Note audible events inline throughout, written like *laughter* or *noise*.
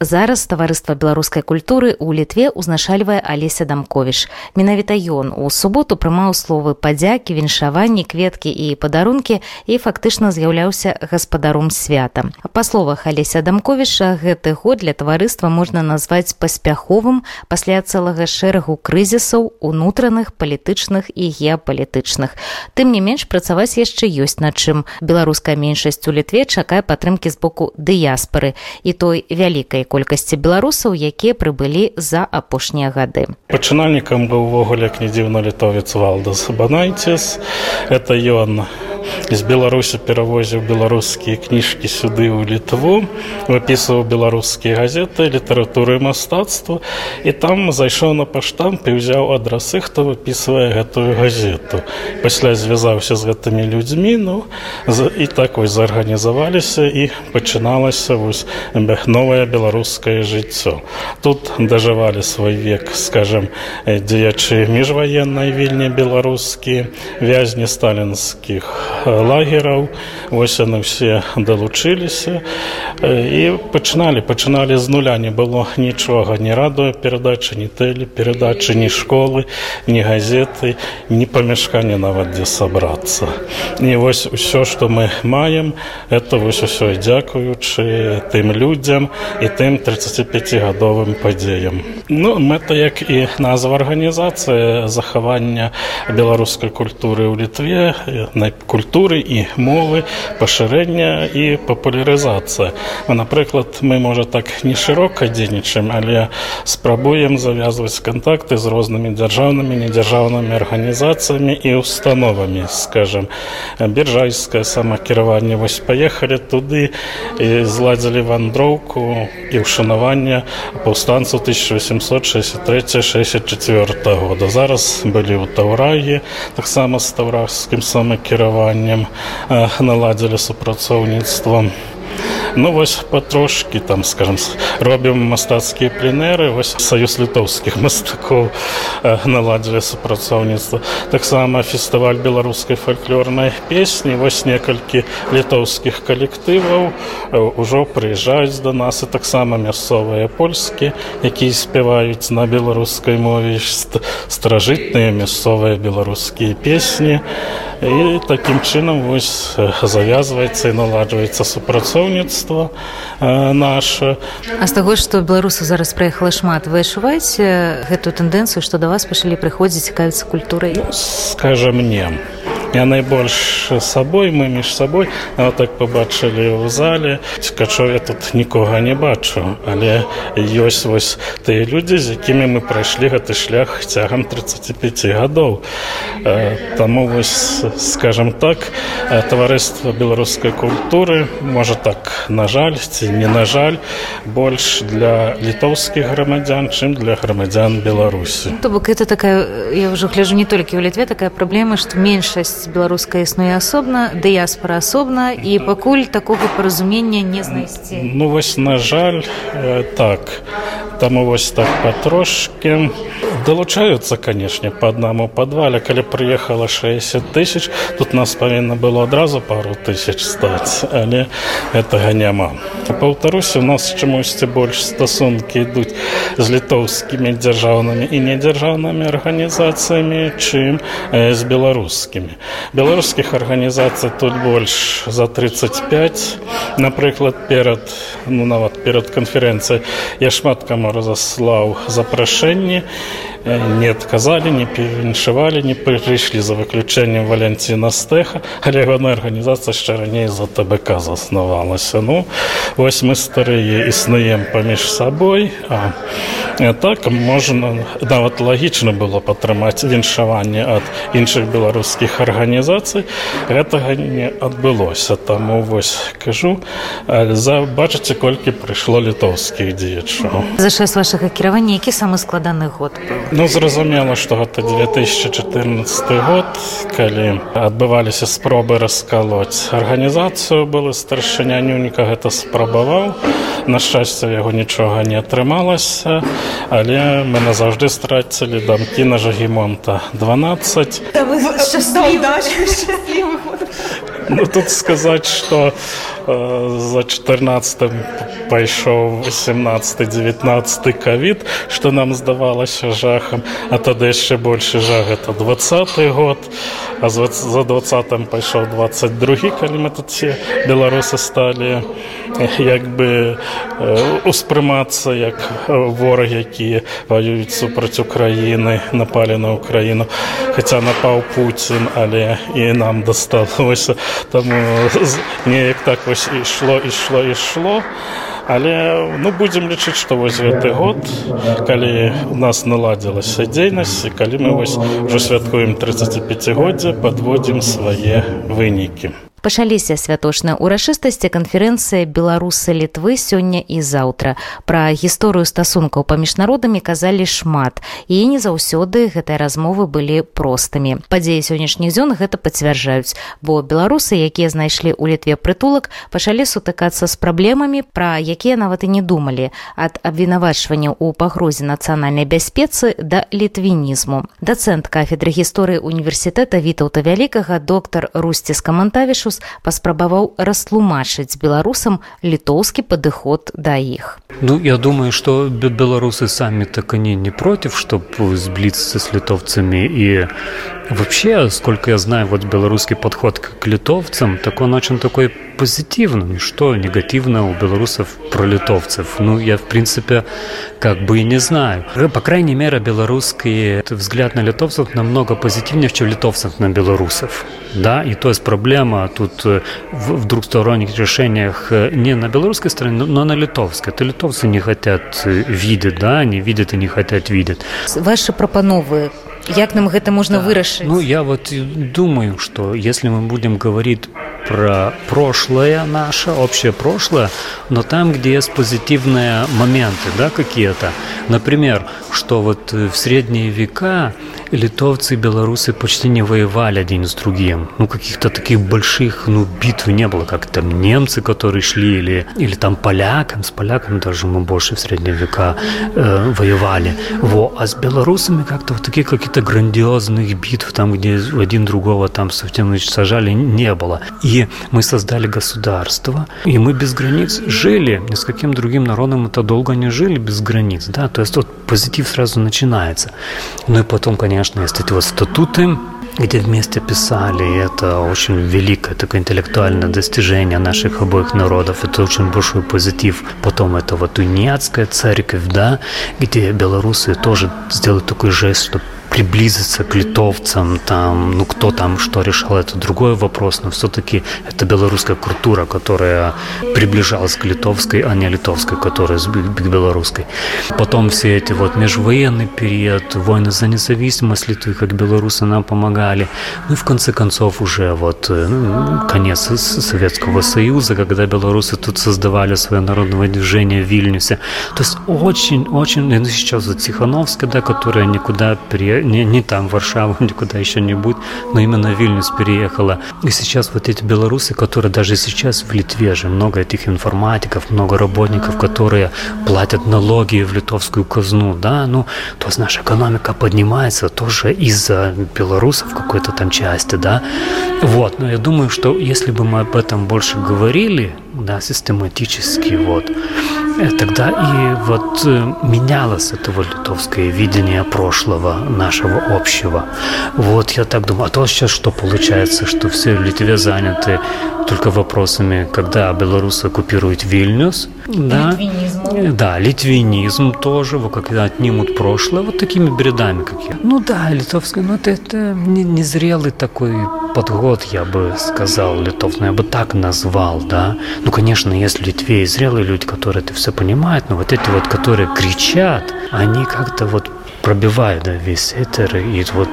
Зараз таварыства беларускай культуры ў літве ўзначальвае алеся дамковіш менавіта ён у суботу прымаў словы падзякі віншаванні кветкі і падарункі і фактычна з'яўляўся гаспадаром свята. Па словах алеся дамковіша гэты год для таварыства можна назваць паспяховым пасля цэлага шэрагу крызісаў унутраных палітычных і геапалітычных. Тым не менш працаваць яшчэ ёсць над чым. Беларуская меншасць у літве чакае падтрымкі з боку дыяспары і той вялікай колькасці беларусаў якія прыбылі за апошнія гады. Пачынальнікам быў увогуле як не дзіўна літовец валдас банайцес это ён з беларусі перавозіў беларускія кніжкі сюды ў літву выпісваў беларускія газеты літаратуры мастацтва і там зайшоў на паштамп і ўзяў адрасы хто выпісвае гэтую газету. Пасля звязаўся з гэтымі людзьмі ну і так вось зарганізаваліся і пачыналася вось новае беларускае жыццё. Тут дажывалі свой век скажем дзеячы міжваеннай вільні беларускія вязні сталінскіх лагераў. Вось яны все далучыліся. І пачыналі пачыналі з нуля. Не было нічога не радуе перадачы не тэлі перадачы ні школы ні газеты ні памяшкання нават дзе сабрацца. І вось усё што мы маем это вось усё дзякуючы тым людзям і тым 35гадовым падзеям. Ну мэта як і назва арганізацыя захавання беларускай культуры ў літве на культуры культуры і мовы пашырэння і папулярызацыя напрыклад мы можа так не шырока дзейнічаем але спрабуем завязваць кантакты з рознымі дзяржаўнымі недзяржаўнымі арганізацыямі і установамі скажем биржайскае самакіраванне вось паехалі туды і зладзілі вандроўку і ўшанавання паўстанцу 1863 64 года зараз былі ў таўрагі таксама з таўрахскім самакіраваннем сёння наладзілі супрацоўніцтвом ну вось патрошки там скажем робім мастацкія пленеры вось саюз літоўскіх *laughs* мастакоў наладзілі супрацоўніцтва. Таксама фестываль беларускай фальклорнай песні вось некалькі літоўскіх калектываў ужо прыязджаюць до нас і таксама мясцовыя польскі якія спяваюць на беларускай мове старажытныя мясцовыя беларускія песні. І такім чынам вось завязваецца і наладжваецца супрацоўніцтва грамадства наше. А з таго што беларусу зараз праехала шмат вы адчуваеце гэтую тэндэнцыю што да вас пачалі прыходзіць цікавіцца культурай? Ну, скажа мне я найбольш сабой мы між сабой. Так побачылі ў зале. Цікачо я тут нікога не бачу але ёсць вось тыя людзі з якімі мы прайшлі гэты шлях цягам 35 гадоў. Таму вось скажем так таварыства беларускай культуры можа так на жаль ці не на жаль больш для літоўскіх грамадзян чым для грамадзян беларусі. То бок это такая я ўжо гляжу не толькі ў літве такая праблема што меншасць ёсць беларуская існуе асобна дыяспора асобна і пакуль такога паразумення не знайсці ну вось на жаль так. Таму вось так патрошки далучаюцца канешне по аднаму падвале. Калі прыехала 60 тысяч тут нас павінна было адразу пару тысяч стаць але гэтага няма. Паўтаруся у нас чамусьці больш стасункі ідуць з літоўскімі дзяржаўнымі і недзяржаўнымі арганізацыямі чым з беларускімі. Беларускіх арганізацый тут больш за 35 напрыклад перад ну нават перад канферэнцыяй я шмат каму разаслаў запрашэнні не адказалі не перавіншавалі не прыйшлі за выключэннем валянціна стэха але ягоная арганізацыя яшчэ раней за тбк заснавалася ну вось мы старыя існуем паміж сабой а так можна нават лагічна было падтрымаць віншаванне ад іншых беларускіх арганізацый гэтага не адбылося таму вось кажу забачыце колькі прыйшло літоўскіх дзеячаў за час вашага кіравання які самы складаны год ну зразумела што гэта 2014 год калі адбываліся спробы раскалоць арганізацыю было старшыня нюніка гэта спрабаваў На шчасце яго нічога не атрымалася, але мы назаўжды страцілі дамкі на жагімонта 12. Да вы счастливы, счастливы. Ну, тут сказаць, што э, за 14 пайшоў 18-19 кавід, што нам здавалася жахам, а тады яшчэ большы жах. Это 20 год, а за 20 пайшоў 22, калі мы тут все беларусы сталі як бы успрымацца як ворагі, якія ваююць супраць Украіны, напалі на Украіну, хаця напаў Пуін, але і нам дасталося таму неяк так вось ішло ішло ішло. Але ну будзем лічыць што вось гэты год калі у нас наладзілася дзейнасць калі мы вось ужо святкуем 35годдзя подводзім свае вынікі пачаліся святочныя ўрачыстасці канферэнцыі беларусы літвы сёння і заўтра. Пра гісторыю стасункаў паміж народамі казалі шмат і не заўсёды гэтыя размовы былі простымі. Падзеі сённяшніх дзён гэта пацвярджаюць бо беларусы якія знайшлі ў літве прытулак пачалі сутыкацца з праблемамі пра якія нават і не думалі ад абвінавачвання ў пагрозе нацыянальнай бяспецы да літвінізму. Дацэнт кафедры гісторыі універсітэта вітаўта вялікага доктар русці з камантавішу Беларус паспрабаваў растлумачыць беларусам літоўскі падыход да іх. Ну я думаю, што беларусы самі так они не против, чтоб сбліцца с літовцамі і вообще, сколько я знаю, вот белорусский подход к литовцам, так он очень такой позитивный. Что негативно у белорусов про литовцев? Ну, я, в принципе, как бы и не знаю. По крайней мере, белорусский взгляд на литовцев намного позитивнее, чем литовцев на белорусов. Да, и то есть проблема тут э, в, двухсторонних решениях э, не на белорусской стороне, но на литовской. Это литовцы не хотят э, видеть, да, они видят и не хотят видеть. Ваши пропановы як нам гэта можна да. вырашыць ну я вот думаю что если мы будем говорить про прошлое наше общее прошлое но там где есть позитивные моменты да какие-то например что вот в средние века литовцы и белорусы почти не воевали один с другим. Ну каких-то таких больших ну битв не было как там немцы которые шли или или там полякам. С поляками даже мы больше в средние века э, воевали. Во. А с белорусами как-то вот такие какие-то грандиозных битв там где один другого там совсем сажали не было. И мы создали государство и мы без границ жили. Ни с каким другим народом это долго не жили без границ да. То есть вот позитив сразу начинается. Ну и потом конечно конечно, есть эти вот статуты, где вместе писали, и это очень великое такое интеллектуальное достижение наших обоих народов, это очень большой позитив. Потом это вот Тунецкая церковь, да, где белорусы тоже сделают такой жест, что приблизиться к литовцам, там, ну кто там что решал, это другой вопрос, но все-таки это белорусская культура, которая приближалась к литовской, а не литовской, которая к белорусской. Потом все эти вот межвоенный период, войны за независимость Литвы, как белорусы нам помогали. Ну и в конце концов уже вот э, ну, конец Советского Союза, когда белорусы тут создавали свое народное движение в Вильнюсе. То есть очень-очень, ну сейчас вот Тихановская, да, которая никуда пере не, не там, в Варшаву, *laughs* никуда еще не будет, но именно в Вильнюс переехала. И сейчас вот эти белорусы, которые даже сейчас в Литве же много этих информатиков, много работников, которые платят налоги в литовскую казну, да, ну, то есть наша экономика поднимается тоже из-за белорусов какой-то там части, да. Вот, но я думаю, что если бы мы об этом больше говорили, да, систематически, вот, э, тогда и вот э, менялось это вот литовское видение прошлого нашего общего. Вот я так думаю. А то сейчас что получается, что все в Литве заняты только вопросами, когда белорусы оккупируют Вильнюс. Да, литвинизм. Да, литвинизм тоже, вот когда отнимут прошлое, вот такими бредами какие. Ну да, литовский, ну это, это незрелый такой подход, я бы сказал, литов, ну я бы так назвал, да. Ну, конечно, есть в Литве зрелые люди, которые это все понимают, но вот эти вот, которые кричат, они как-то вот пробивает да, весь этер и вот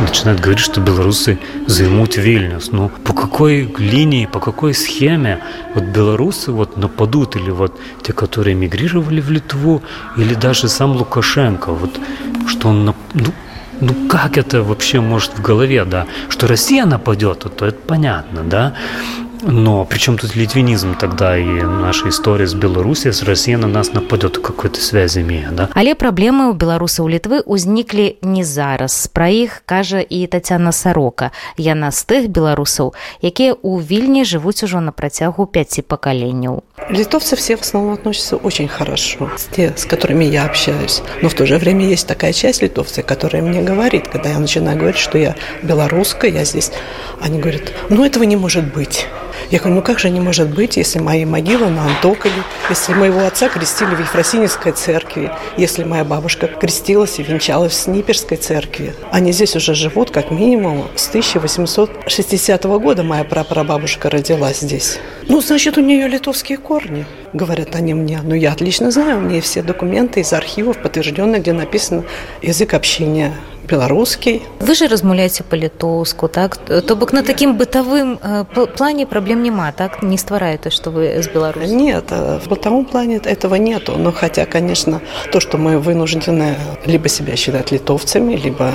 начинает говорить, что белорусы займут Вильнюс. Ну, по какой линии, по какой схеме вот белорусы вот нападут или вот те, которые эмигрировали в Литву, или даже сам Лукашенко, вот что он, ну, ну как это вообще может в голове, да, что Россия нападет, то это понятно, да, Но при чем тут литвинизм тогда и наша история с Беларусью, с Россией на нас нападет, какой-то связь имея, да? Але праблемы ў беларуса ў літвы ўзніклі не зараз. Пра іх кажа і Тацяна Сарока. Яна з тых беларусаў, якія ў вільні жывуць ужо на працягу пяці пакаленняў. Литовцы все в основном относятся очень хорошо, с те, с которыми я общаюсь. Но в то же время есть такая часть литовцев, которая мне говорит, когда я начинаю говорить, что я белорусская, я здесь, они говорят, ну этого не может быть. Я говорю, ну как же не может быть, если мои могилы на Антокове, если моего отца крестили в Ефросиневской церкви, если моя бабушка крестилась и венчалась в Сниперской церкви. Они здесь уже живут как минимум с 1860 года моя прапрабабушка родилась здесь. Ну, значит, у нее литовские корни, говорят они мне. Но я отлично знаю, у меня все документы из архивов подтвержденные, где написано язык общения беларускі. Вы же размаўляеце па-літоўску так? То бок на такім бытавым э, плане праблем няма так? Не стварае то что вы з беларус нет э, в бытовом плане этого нету. Но хотя конечно то что мы вынуждены либо себя считать литовцами либо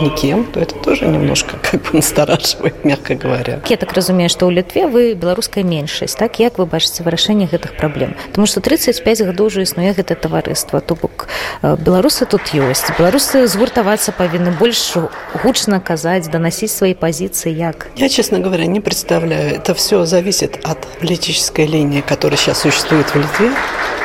никем, то это тоже немножко как бы настораживает, мягко говоря. Я так разумею, что у Литве вы белорусская меньшесть, так? Как вы бачите вырашение этих проблем? Потому что 35 годов уже иснует это товариство. То бок э, белорусы тут есть. Белорусы згуртоваться повинны больше гучно казать, доносить свои позиции. Як? Я, честно говоря, не представляю. Это все зависит от политической линии, которая сейчас существует в Литве.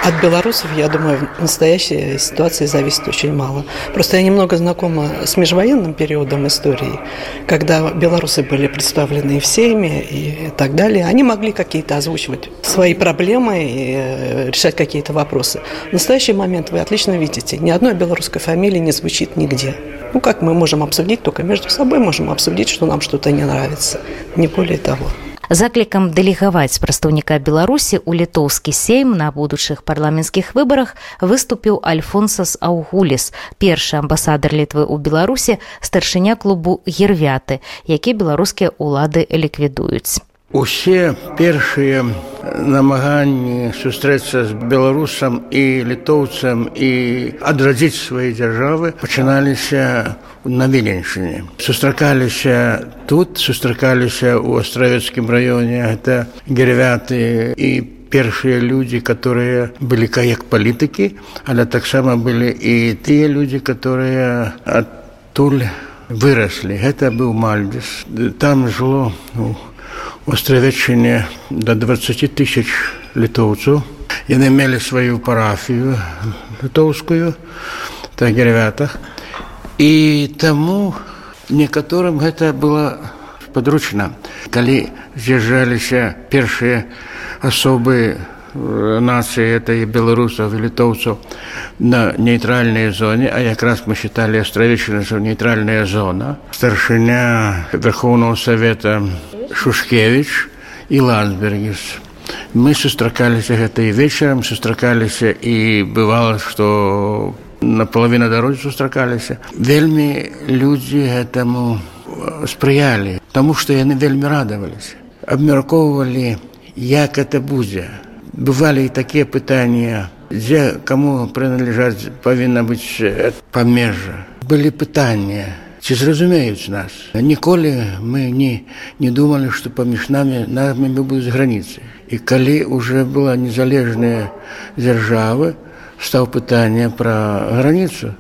От белорусов, я думаю, в настоящей ситуации зависит очень мало. Просто я немного знакома с межвоенным периодом истории, когда белорусы были представлены в Сейме и так далее. Они могли какие-то озвучивать свои проблемы и э, решать какие-то вопросы. В настоящий момент вы отлично видите, ни одной белорусской фамилии не звучит нигде. Ну, как мы можем обсудить, только между собой можем обсудить, что нам что-то не нравится. Не более того. Заклікам дэлегаваць прадстаўніка Беларусі ў літоўскі сейм на будучых парламенцкіх выбарах выступіў Альфонсас Аўгуліс, першы амбасадар літвы ў Беларусі, старшыня клубу гервяты, які беларускія ўлады ліквідуюць. Усе першыя намаганні сустрэцца з беларусам і літоўцам і адрадзіць свае дзяржавы пачыналіся на віленьшыне. Сустракаліся тут, сустракаліся ў астравецкім раёне, гэта гервяты і першыя людзі, которые былі каяк палітыкі, але таксама былі і тыя людзі, которые адтуль выраслі. Гэта быў мальдзіс. Там жыло ну, у астравеччыне да 20 тысяч літоўцаў. Яны мелі сваю парафію літоўскую та гервятах. І таму некаторым гэта было падручна. Калі з'язджаліся першыя асобы нацыі это і беларусаў і літоўцаў на нейтральнай зоне а якраз мы считали астравечна что нейтральная зона старшыня верхоўного совета шушкевич і ландбергіс. Мы сустракаліся гэта і вечарам сустракаліся і бывало что напалавіна дарогі сустракаліся. Вельмі людзі гэтаму спрыялі таму што яны вельмі радаваліся. Абмяркоўвалі як это будзе. Бывалі і такія пытанні дзе каму прыналежаць павінна быць памежжа былі пытанні ці зразумеюць нас ніколі мы не не думалі што паміж намі намі будуць граніцы і калі уже была незалежная дзяржавы стаў пытанне пра граніцу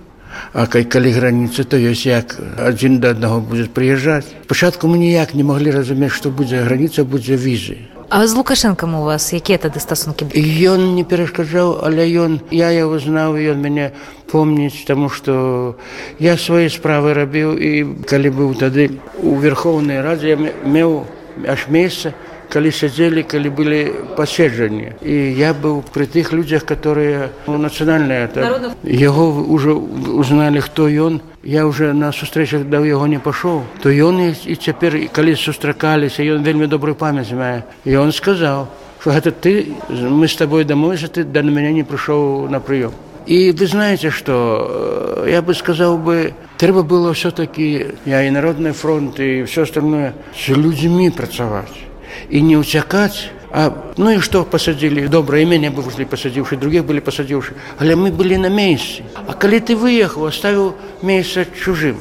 А калі граніцы, то ёсць як адзін да аднаго будзе прыязджаць. Пачатку мы ніяк не маглі разумець, што будзе граніца будзе візы. А з лукашэнкам у вас якія тады стасункі ён не перашкаджаў але ён я яго знаў ён мяне помніць таму што я свае справы рабіў і калі быў тады у верхоўнай радзе меў аж месца калі сядзелі калі былі паседжанні і я быў пры тых людзях которые ну, нацыянальныя яго ўжо узналі хто ён я уже на сустрэчах да яго не пашоў то ён і цяпер калі сустракаліся ён вельмі добрую памяць мае і он сказаў что гэта ты мы с тобой дамойся ты да на мяне не прыйшоў на прыём і вы знаете что я бы сказаў бы трэба было все-таки я і народны фронт і все остальное с людзьмі працаваць і не ўцякаць А, ну што пасадзілі добра і мяне вывузлі пасадзіўшы других былі пасадзіўшы але мы былі на месцы А калі ты выехаў оставіў месца чужым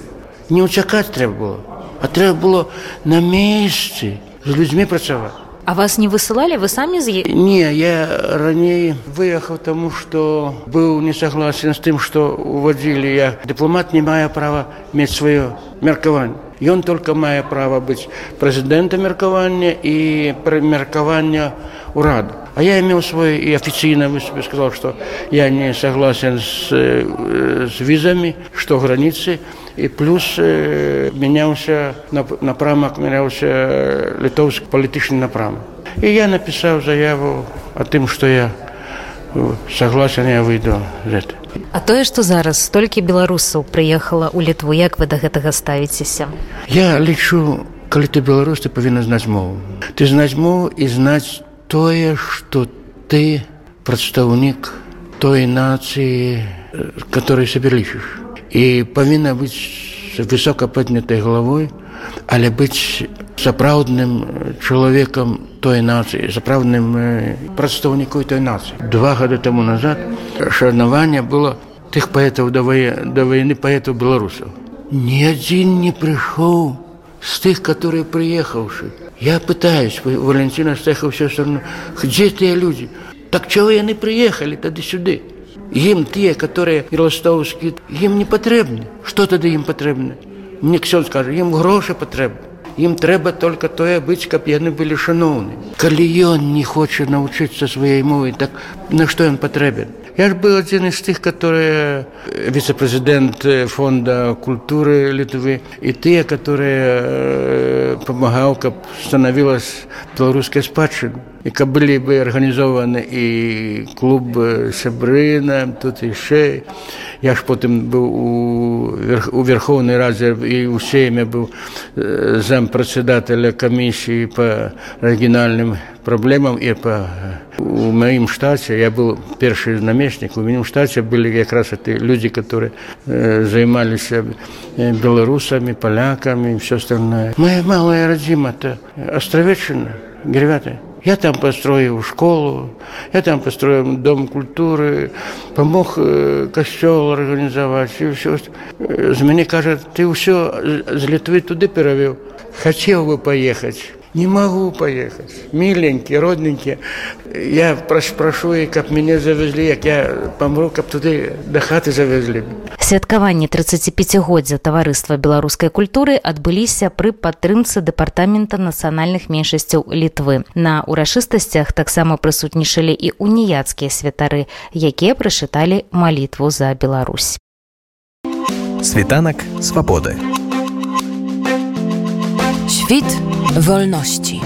не ўцякаць трэба было а трэба было на месцы з людзьмі працаваць А вас не высылали, вы самі з Не, я раней выехаў таму, што быў не согласен з тым, што уводзілі я. Дыпламат не мае права мець сваё меркаванне. Ён только мае права быць прэзідэнта меркавання і прымеркавання ўраду. А я имел свой и официально выступ, сказал, что я не согласен с, с визами, что границы. И плюс менялся напрамок, менялся литовский политический напрамок. И я написал заяву о том, что я согласен, я выйду этого. А тое, што зараз столькі беларусаў прыехала ў літву, як вы да гэтага ставіцеся? Я лічу, калі ты беларус, ты павінна знаць мову. Ты знаць мову і знаць тое, што ты прадстаўнік той нацыі, которой сабе лічыш. І павінна быць высока паднятай галавой, але быць сапраўдным чалавекам той нацыі, сапраўдным прадстаўніку той нацыі. Два гады таму назад шанаванне было тых паэтаў да вайны паэтаў беларусаў. Ні адзін не прыйшоў з тых, которые прыехаўшы. Я пытаюсь, Валентина Стехов все равно, где те люди? Так чего яны приехали тогда сюда? Им те, которые ростовские, им не потребны. Что тогда им потребно? Мне Ксен скажет, им гроши потребны. Им трэба только тое быць, каб яны былі шаноўны. Калі ён не хоча навучыцца сваёй мовы, так на што ён патрэбен? Я ж был один из тех, которые вице-президент фонда культуры Литвы, и те, которые помогал, как становилась белорусская спадщина. И как были бы организованы и клуб Сябрына, тут еще. Я ж потом был у, у Верховной Раде и у Сейме был зампредседателя комиссии по региональным проблемам и по у моим штате я был первый наместник у моем штате были как раз эти люди которые э, занимались белорусами поляками и все остальное моя малая родима это островечина ребята я там построил школу, я там построил дом культуры, помог э, костел организовать. И все. Мне кажется, ты все с Литвы туда перевел. Хотел бы поехать. Не могу поехать. Миленький, родненький. Я прошу, каб мяне завезлі, як я памру, каб туды да хаты завезлі. Святкаванні 35годдзя таварыства беларускай культуры адбыліся пры падтрымцы дэпартамента нацыянальных меншасцяў літвы. На урачыстасцях таксама прысутнічалі і уніяцкія святары, якія прачыталі малітву за Беларусь. Світанак свабоды. Świt wolności.